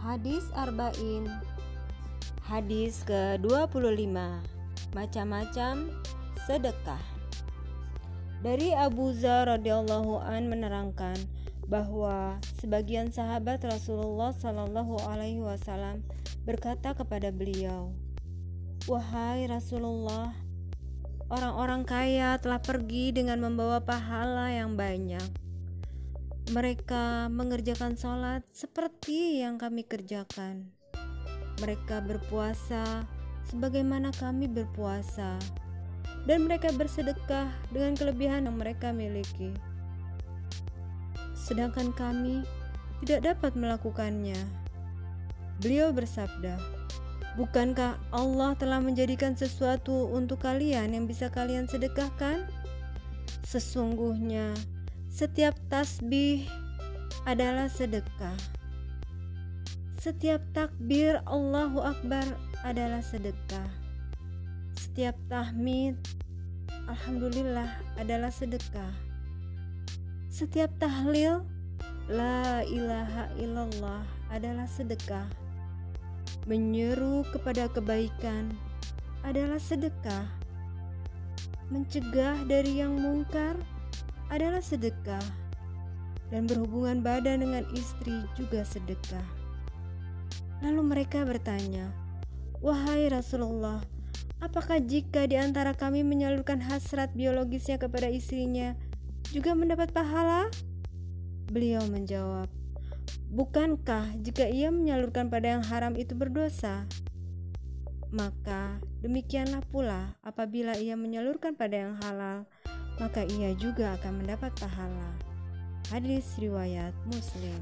Hadis Arba'in. Hadis ke-25 Macam-macam sedekah. Dari Abu Zar radhiyallahu an menerangkan bahwa sebagian sahabat Rasulullah Shallallahu alaihi wasallam berkata kepada beliau, "Wahai Rasulullah, orang-orang kaya telah pergi dengan membawa pahala yang banyak mereka mengerjakan sholat seperti yang kami kerjakan. Mereka berpuasa sebagaimana kami berpuasa, dan mereka bersedekah dengan kelebihan yang mereka miliki. Sedangkan kami tidak dapat melakukannya. Beliau bersabda, "Bukankah Allah telah menjadikan sesuatu untuk kalian yang bisa kalian sedekahkan? Sesungguhnya..." Setiap tasbih adalah sedekah. Setiap takbir Allahu Akbar adalah sedekah. Setiap tahmid Alhamdulillah adalah sedekah. Setiap tahlil La ilaha illallah adalah sedekah. Menyeru kepada kebaikan adalah sedekah. Mencegah dari yang mungkar adalah sedekah, dan berhubungan badan dengan istri juga sedekah. Lalu mereka bertanya, "Wahai Rasulullah, apakah jika di antara kami menyalurkan hasrat biologisnya kepada istrinya juga mendapat pahala?" Beliau menjawab, "Bukankah jika ia menyalurkan pada yang haram itu berdosa?" Maka demikianlah pula apabila ia menyalurkan pada yang halal maka ia juga akan mendapat pahala. Hadis riwayat Muslim.